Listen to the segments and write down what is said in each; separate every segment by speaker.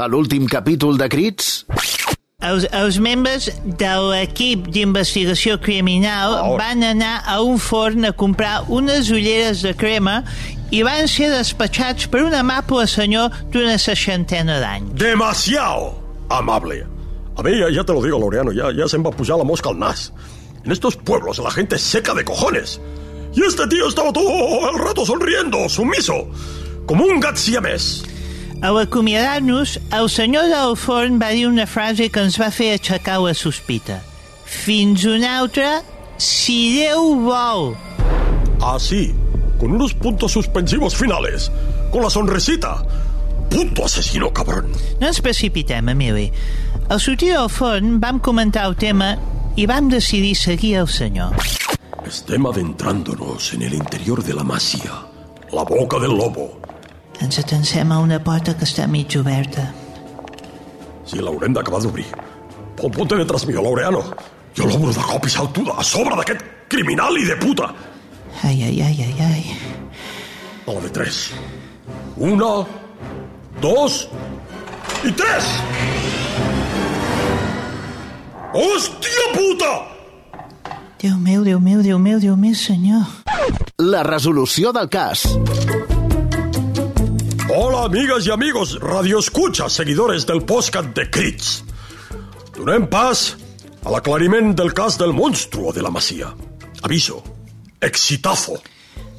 Speaker 1: A l'últim capítol de Crits...
Speaker 2: Els, els membres de l'equip d'investigació criminal
Speaker 3: Oh.
Speaker 2: van anar a un forn a comprar unes ulleres de crema i van ser despatxats per un amable senyor d'una seixantena d'anys.
Speaker 3: Demasiado amable. A mí, ya, ya te lo digo, Laureano, ya, ya se me va a pujar la mosca al nas. En estos pueblos la gente es seca de cojones. Y este tío estaba todo el rato sonriendo, sumiso, como un gat
Speaker 2: A l'acomiadar-nos, el senyor del forn va dir una frase que ens va fer aixecar la sospita. Fins una altra, si Déu vol.
Speaker 3: Así, con unos puntos suspensivos finales, con la sonrisita. Puto asesino, cabrón.
Speaker 2: No ens precipitem, Emili. Al sortir del forn vam comentar el tema i vam decidir seguir el senyor.
Speaker 3: Estem adentrándonos en el interior de la masía, la boca del lobo.
Speaker 2: Ens atansem a una porta que està mig oberta.
Speaker 3: Sí, l'haurem d'acabar d'obrir. Pon, ponte detrás mío, Laureano. Jo l'obro de cop i salto a sobre d'aquest criminal i de puta.
Speaker 2: Ai, ai, ai, ai, ai.
Speaker 3: A la de tres. Una, dos i tres! Hòstia puta!
Speaker 2: Déu meu, Déu meu, Déu meu, Déu meu, senyor.
Speaker 1: La resolució del cas.
Speaker 3: Hola, amigas y amigos, radioescuchas, seguidores del podcast de Crits. Donem pas a l'aclariment del cas del monstruo de la Masia. Aviso, exitazo.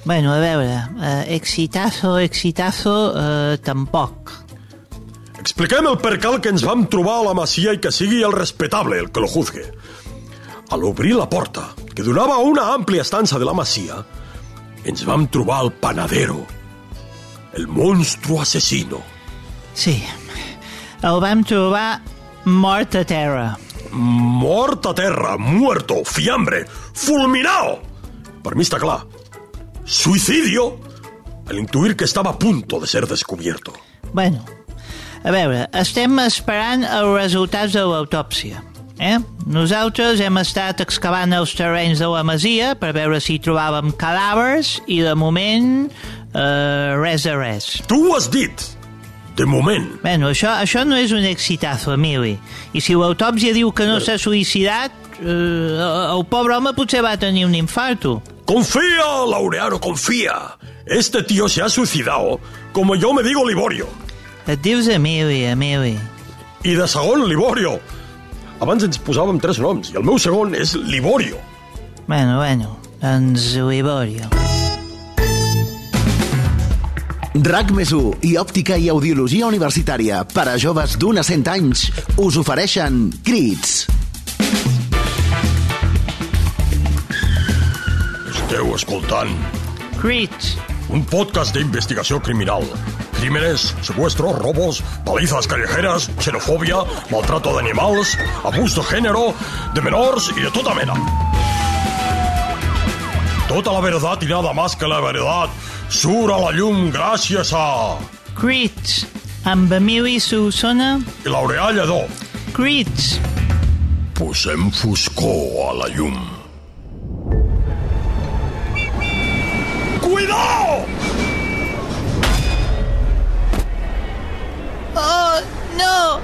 Speaker 2: Bueno, a veure, eh, exitazo, exitazo, eh, tampoc.
Speaker 3: Expliquem el percal que ens vam trobar a la Masia i que sigui el respetable el que lo juzgue. Al obrir la porta, que donava a una àmplia estança de la Masia, ens vam trobar el panadero, el monstruo asesino.
Speaker 2: Sí, el vam trobar mort a terra.
Speaker 3: Mort a terra, muerto, fiambre, fulminado. Per mi està clar. Suicidio al intuir que estaba a punto de ser descubierto.
Speaker 2: Bueno, a veure, estem esperant els resultats de l'autòpsia. Eh? Nosaltres hem estat excavant els terrenys de la masia per veure si trobàvem cadàvers i de moment eh, res de res.
Speaker 3: Tu ho has dit. De moment.
Speaker 2: Bueno, això, això no és un excitazo, Emili. I si l'autòpsia diu que no s'ha suïcidat, eh, el pobre home potser va tenir un infarto.
Speaker 3: Confía, Laureano, confía. Este tío se ha suicidado, como yo me digo Liborio.
Speaker 2: Et dius Emili, Emili.
Speaker 3: I de segon, Liborio. Abans ens posàvem tres noms, i el meu segon és Liborio.
Speaker 2: Bueno, bueno, doncs Liborio.
Speaker 1: RAC més i òptica i audiologia universitària per a joves d'un a 100 anys us ofereixen Crits.
Speaker 3: Esteu escoltant
Speaker 2: Crits.
Speaker 3: un podcast d'investigació criminal. Crímenes, secuestros, robos, palizas callejeras, xenofobia, maltrato de animals, abús de género, de menors i de tota mena. Tota la verdad y nada más que la verdad surt a la llum gràcies a...
Speaker 2: Crits. Amb Emili Solsona.
Speaker 3: I Laureà Lledó.
Speaker 2: Crits.
Speaker 3: Posem foscor a la llum. Cuidao!
Speaker 2: No!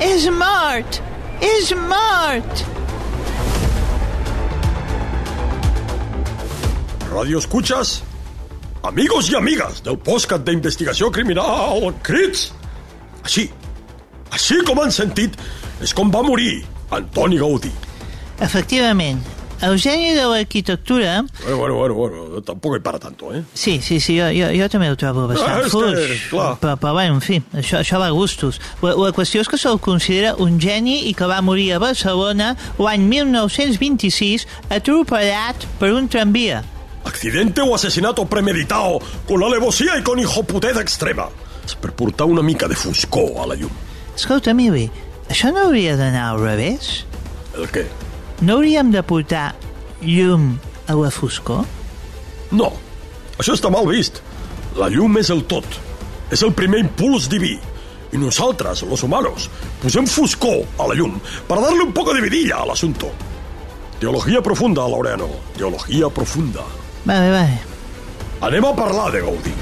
Speaker 2: És mort! És mort!
Speaker 3: Radio escuchas? Amigos y amigas del podcast d'investigació criminal Crits. Així, així com han sentit, és com va morir Antoni Gaudí.
Speaker 2: Efectivament, el geni de l'arquitectura...
Speaker 3: Bueno, bueno, bueno, bueno, tampoc hi para tanto, eh?
Speaker 2: Sí, sí, sí, jo, jo, jo també ho trobo bastant
Speaker 3: Ah, és que,
Speaker 2: fluix.
Speaker 3: clar.
Speaker 2: Però, però, bueno, en fi, això, això va a gustos. La, la qüestió és que se'l considera un geni i que va morir a Barcelona l'any 1926 atropellat per un tramvia.
Speaker 3: Accidente o asesinato premeditado con alevosía y con hijoputeza extrema. És per portar una mica de foscor a la llum.
Speaker 2: Escolta, Mili, això no hauria d'anar al revés?
Speaker 3: El què?
Speaker 2: No hauríem de portar llum a la foscor?
Speaker 3: No, això està mal vist. La llum és el tot. És el primer impuls diví. Y nosaltres, los humanos, posem foscor a la llum para darle un poco de vidilla al asunto. Teología profunda, Laureano. Teología profunda.
Speaker 2: Vale, vale.
Speaker 3: Anem a parlar de Gaudí.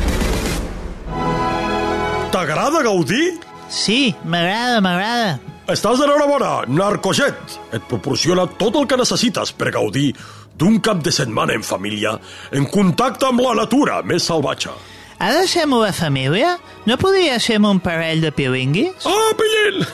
Speaker 3: T'agrada Gaudí?
Speaker 2: Sí, m'agrada, m'agrada.
Speaker 3: Estàs d'enhorabona, Narcojet. Et proporciona tot el que necessites per gaudir d'un cap de setmana en família, en contacte amb la natura més salvatge.
Speaker 2: Ha de ser meva família? No podria ser un parell de pilinguis?
Speaker 3: Ah, pillin!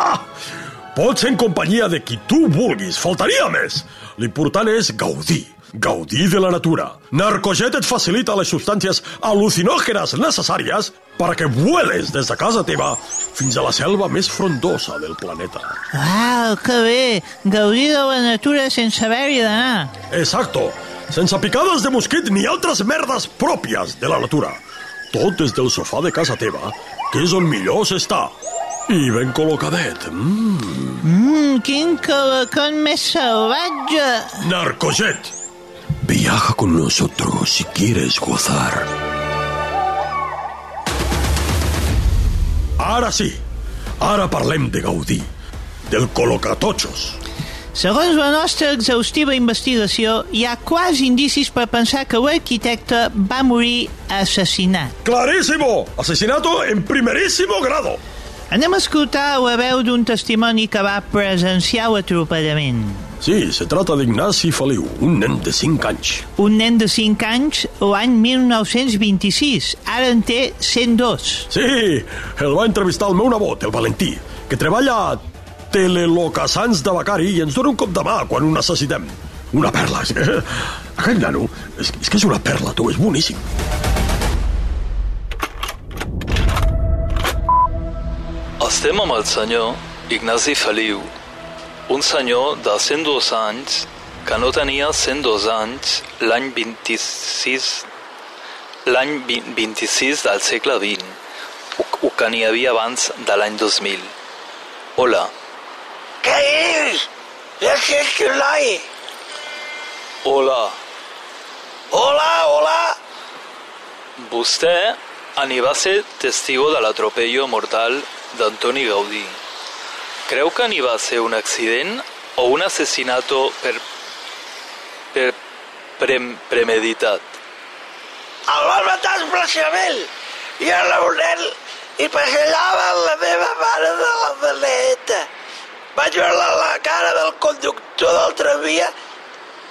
Speaker 3: Pots ser en companyia de qui tu vulguis, faltaria més. L'important és gaudir, gaudir de la natura. Narcojet et facilita les substàncies al·lucinògenes necessàries perquè vueles des de casa teva fins a la selva més frondosa del planeta.
Speaker 2: Uau, que bé! Gaudir de la natura sense haver-hi d'anar.
Speaker 3: Exacto, sense picades de mosquit ni altres merdes pròpies de la natura. Tot des del sofà de casa teva, que és on millor s'està. I ben col·locadet. Mm.
Speaker 2: Mmm, quin calacón més salvatge!
Speaker 3: Narcojet. Viaja con nosotros si quieres gozar. Ara sí, ara parlem de Gaudí, del col·locatotxos.
Speaker 2: Segons la nostra exhaustiva investigació, hi ha quasi indicis per pensar que l'arquitecte va morir assassinat.
Speaker 3: Clarísimo, asesinato en primerísimo grado.
Speaker 2: Anem a escoltar la veu d'un testimoni que va presenciar l'atropellament.
Speaker 3: Sí, se trata d'Ignasi Feliu, un nen de 5 anys.
Speaker 2: Un nen de 5 anys l'any 1926, ara en té 102.
Speaker 3: Sí, el va entrevistar el meu nebot, el Valentí, que treballa a Telelocassans de Becari i ens dona un cop de mà quan ho necessitem. Una perla. és que- Aquest nano, és, és que és una perla, tu, és boníssim.
Speaker 4: Estem amb el senyor Ignasi Feliu, un senyor de 102 anys que no tenia 102 anys l'any 26 l'any 20 26 del segle XX, o, o que n'hi havia abans de l'any 2000. Hola,
Speaker 5: Què? És que és que noi.
Speaker 4: hola,
Speaker 5: Hola, hola.
Speaker 4: vostè va ser testigo de l'atropello mortal d'Antoni Gaudí. Creu que va ser un accident o un assassinato per, per pre, premeditat?
Speaker 5: El van matar expressament. I era un i passejava la meva mare de la maleta. Vaig veure la cara del conductor del tramvia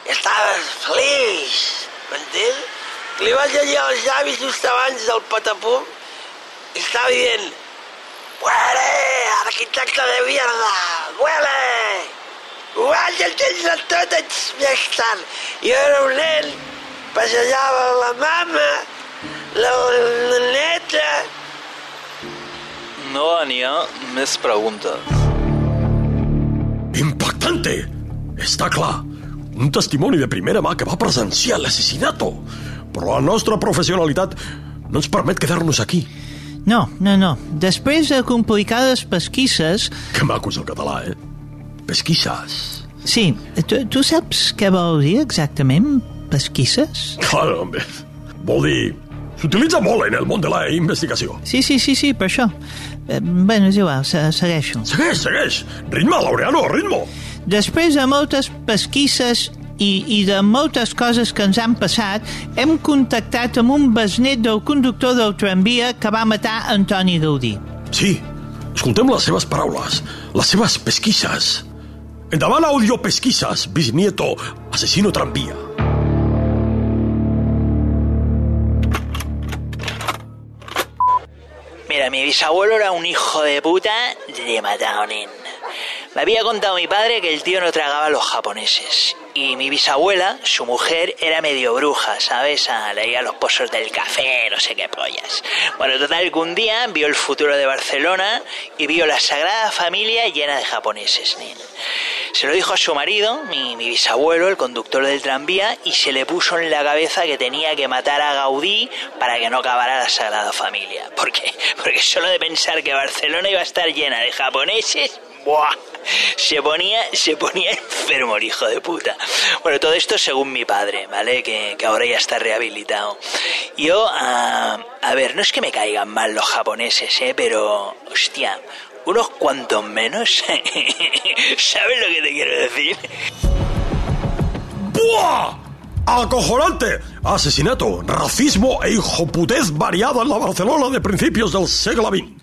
Speaker 5: i estava feliç, m'entens? Li vaig llegir els llavis just abans del patapum i estava dient Huele, arquitecte de mierda, huele! Vaig entendre tot més tard. Jo era un nen, passejava la mama, la, la neta...
Speaker 4: No n'hi ha més preguntes.
Speaker 3: Impactante! Està clar, un testimoni de primera mà que va presenciar l'assasinato. Però la nostra professionalitat no ens permet quedar-nos aquí.
Speaker 2: No, no, no. Després de complicades pesquisses...
Speaker 3: Que maco és el català, eh? Pesquisses.
Speaker 2: Sí, tu, tu saps què vol dir exactament, pesquisses?
Speaker 3: Claro, home. Vol dir... S'utilitza molt en el món de la investigació.
Speaker 2: Sí, sí, sí, sí, per això. Eh, bueno, és igual, se, segueixo.
Speaker 3: Segueix, segueix. Ritme, Laureano, ritmo.
Speaker 2: Després de moltes pesquisses i, i de moltes coses que ens han passat, hem contactat amb un besnet del conductor del tramvia que va matar Antoni Gaudí.
Speaker 3: Sí, escoltem les seves paraules, les seves pesquisses. Endavant audio pesquisses, bisnieto, asesino tranvía.
Speaker 6: Mira, mi bisabuelo era un hijo de puta de mataonin. Me había contado mi padre que el tío no tragaba a los japoneses. Y mi bisabuela, su mujer, era medio bruja, ¿sabes? Ah, leía los pozos del café, no sé qué pollas. Bueno, total que un día vio el futuro de Barcelona y vio la Sagrada Familia llena de japoneses. Se lo dijo a su marido, mi, mi bisabuelo, el conductor del tranvía, y se le puso en la cabeza que tenía que matar a Gaudí para que no acabara la Sagrada Familia. ¿Por qué? Porque solo de pensar que Barcelona iba a estar llena de japoneses, ¡buah! Se ponía, se ponía enfermo el hijo de puta. Bueno, todo esto según mi padre, ¿vale? Que, que ahora ya está rehabilitado. Yo, ah, a ver, no es que me caigan mal los japoneses, ¿eh? Pero, hostia, unos cuantos menos. ¿Sabes lo que te quiero decir?
Speaker 3: ¡Buah! ¡Acojonante! Asesinato, racismo e hijoputez variado en la Barcelona de principios del siglo XX.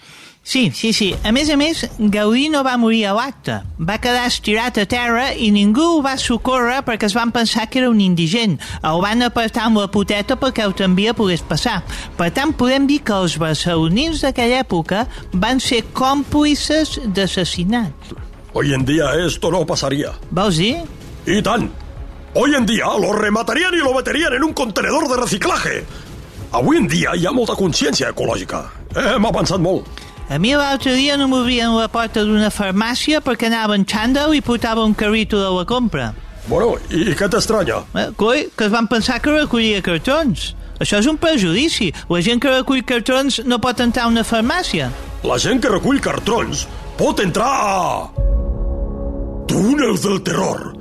Speaker 2: Sí, sí, sí. A més a més, Gaudí no va morir a l'acte. Va quedar estirat a terra i ningú ho va socórrer perquè es van pensar que era un indigent. El van apartar amb la puteta perquè el tramvia pogués passar. Per tant, podem dir que els barcelonins d'aquella època van ser còmplices d'assassinat.
Speaker 3: Hoy en día esto no pasaría.
Speaker 2: Vols dir?
Speaker 3: Y tan. Hoy en día lo rematarían y lo meterían en un contenedor de reciclaje. Avui en dia hi ha molta consciència ecològica. Hem avançat molt.
Speaker 2: A mi l'altre dia no m'obrien la porta d'una farmàcia perquè anava en xandall i portava un carrito de la compra.
Speaker 3: Bueno, i què t'estranya?
Speaker 2: Eh, coi, que es van pensar que recollia cartons. Això és un prejudici. La gent que recull cartons no pot entrar a una farmàcia.
Speaker 3: La gent que recull cartrons pot entrar a... Túnels del terror.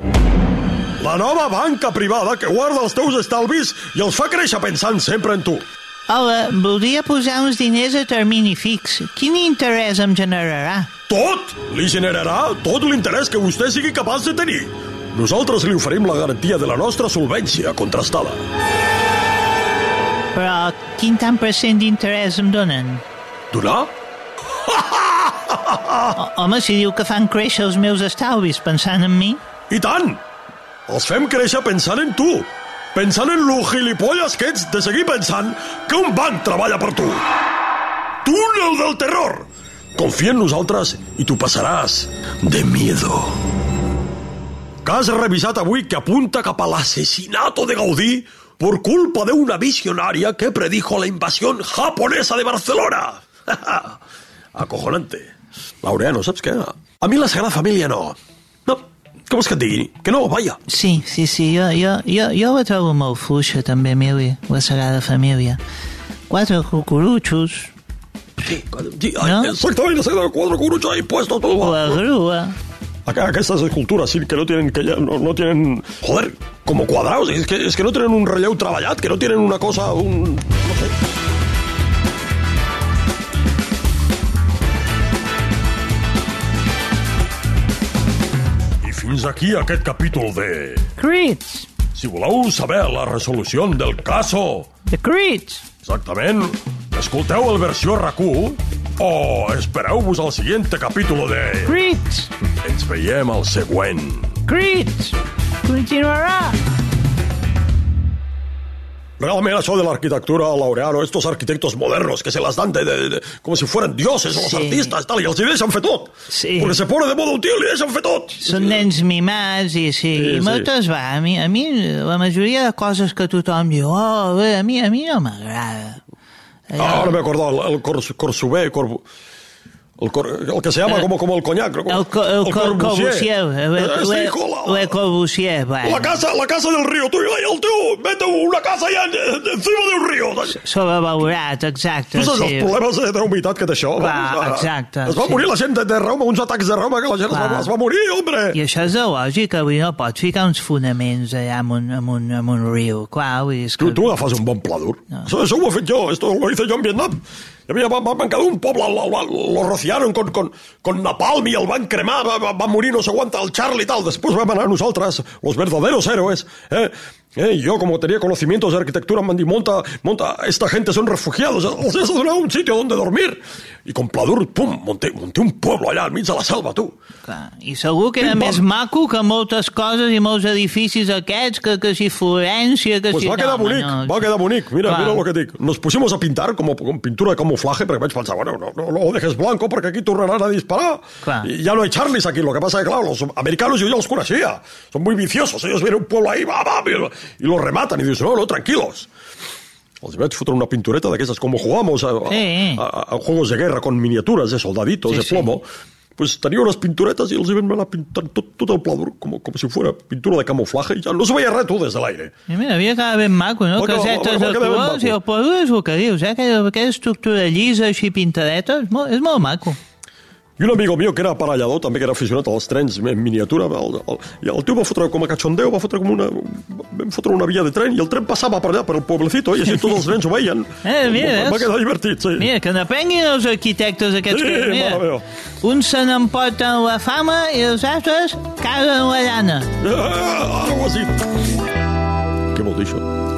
Speaker 3: La nova banca privada que guarda els teus estalvis i els fa créixer pensant sempre en tu.
Speaker 2: Hola, voldria posar uns diners a termini fix. Quin interès em generarà?
Speaker 3: Tot li generarà tot l'interès que vostè sigui capaç de tenir. Nosaltres li oferim la garantia de la nostra solvència contrastada.
Speaker 2: Però quin tant per cent d'interès em donen?
Speaker 3: Donar?
Speaker 2: O, home, si diu que fan créixer els meus estalvis pensant en mi...
Speaker 3: I tant! Els fem créixer pensant en tu. Pensant en lo gilipolles que ets de seguir pensant que un banc treballa per tu. Túnel del terror! Confia en nosaltres i tu passaràs de miedo. Cas revisat avui que apunta cap a l'asesinato de Gaudí por culpa de una visionaria que predijo la invasión japonesa de Barcelona. Acojonante. Laureano, saps què? A mi la Sagrada Família no. Que no, vaja.
Speaker 2: Sí, sí, sí, jo, jo, jo, jo la trobo molt fluixa, també, Mili, la Sagrada Família. Quatre cucurutxos,
Speaker 3: Sí, sí,
Speaker 2: ¿No?
Speaker 3: exactamente, cuatro curuchos ahí puestos todo.
Speaker 2: la grua...
Speaker 3: Acá, acá estas esculturas, sí, que no tienen, que ya no, no tienen, joder, como cuadrados, es que, es que no tienen un relleu treballat, que no tienen una cosa, un, no sé. Fins aquí aquest capítol de...
Speaker 2: Crits!
Speaker 3: Si voleu saber la resolució del caso,
Speaker 2: The Crits!
Speaker 3: exactament, escolteu el versió RAC1 o espereu-vos al següent capítol de...
Speaker 2: Crits!
Speaker 3: Ens veiem al següent.
Speaker 2: Crits! Continuarà!
Speaker 3: Realmente eso de la arquitectura, Laureano, estos arquitectos modernos que se las dan de, de- de- como si fueran dioses, los
Speaker 2: Sí.
Speaker 3: artistas, tal, y els hi deixen fer tot.
Speaker 2: Sí.
Speaker 3: Porque se pone de moda útil i deixen fer tot.
Speaker 2: Són nens mimats i sí,
Speaker 3: Sí,
Speaker 2: i
Speaker 3: sí.
Speaker 2: moltes va, a mi, a mi la majoria de coses que tothom diu, oh, bé, a mi, a mi no m'agrada.
Speaker 3: Ah, Ahora me he acordado, el, el Cors, Corsubé, Corbu- el, cor- el que se llama como, como el coñac. ¿no?
Speaker 2: El, co, el, Corbusier, el,
Speaker 3: Eh, sí,
Speaker 2: el,
Speaker 3: hijo, la-
Speaker 2: el Corbusier,
Speaker 3: La
Speaker 2: bueno,
Speaker 3: casa, la casa del río, tú y el tío, mete una casa en- encima de un río.
Speaker 2: sobrevalorat, exacte,
Speaker 3: Tu saps
Speaker 2: sí.
Speaker 3: els problemes de, de humitat que té això?
Speaker 2: Clar,
Speaker 3: vamos,
Speaker 2: exacte,
Speaker 3: Es va
Speaker 2: sí.
Speaker 3: morir la gent de, de Roma, uns atacs de Roma, que la gent es va, es va morir, hombre.
Speaker 2: I això és de lògica, vull no pots ficar uns fonaments allà en un, en un, en un riu, clar, vull dir, que...
Speaker 3: Tu, tu agafes un bon pla dur. Eso, eso ho he fet jo, esto lo hice yo en Vietnam. Va, van quedar un poble, lo, lo, lo rociaron con, con, con napalm i el van cremar, va, va, morir no sé quant el Charlie i tal. Després vam anar nosaltres, los verdaderos héroes. Eh? Eh, yo, como tenía conocimientos de arquitectura, dir, monta, monta, esta gente son refugiados, os has donado un sitio donde dormir. I con Pladur, pum, monté, monté un pueblo allà al mig de la selva, tu.
Speaker 2: Clar. I segur que era
Speaker 3: Pim,
Speaker 2: més maco que moltes coses i molts edificis aquests, que, que si Florència, que
Speaker 3: Pues
Speaker 2: si...
Speaker 3: va quedar
Speaker 2: home,
Speaker 3: bonic, va quedar bonic. Mira,
Speaker 2: Clar.
Speaker 3: mira lo que dic. Nos pusimos a pintar como con pintura de camuflaje, porque vaig pensar, bueno, no, no, no lo dejes blanco porque aquí tornarán a disparar.
Speaker 2: Clar.
Speaker 3: Y ya no hay Charlies aquí. Lo que pasa es que, claro, los americanos yo ya los conocía. Son muy viciosos. Ellos vienen a un pueblo ahí, va, va, y lo- rematan. Y dices, no, no, tranquilos. Els vaig fotre una pintureta d'aquestes, com jugamos a, a,
Speaker 2: Sí.
Speaker 3: a, a juegos de guerra con miniaturas de soldaditos
Speaker 2: Sí,
Speaker 3: de
Speaker 2: sí.
Speaker 3: plomo. Pues tenía unas pinturetas y els hi vam anar pintant tot, tot el pla dur, com, com si fuera pintura de camuflaje, i ja no se veia res, tu, des de l'aire.
Speaker 2: I mira, havia quedat ben maco, no?
Speaker 3: Quedar-
Speaker 2: Casetes de colors i el poder és el que dius, eh? Aquella, aquella estructura llisa, així pintadeta, és molt, és molt maco.
Speaker 3: I un amigo meu que era aparellador, també que era aficionat als trens en miniatura, el, el, i el tio va fotre com a cachondeo, va fotre com una... vam fotre una via de tren i el tren passava per allà, per el pueblecito, i així tots els nens ho veien.
Speaker 2: Eh, mira,
Speaker 3: va, va quedar divertit, sí.
Speaker 2: Mira, que n'aprenguin els arquitectes aquests
Speaker 3: Sí,
Speaker 2: que... Mira, uns se n'emporten la fama i els altres caguen la llana.
Speaker 3: Ah, algo així. Què vol dir això?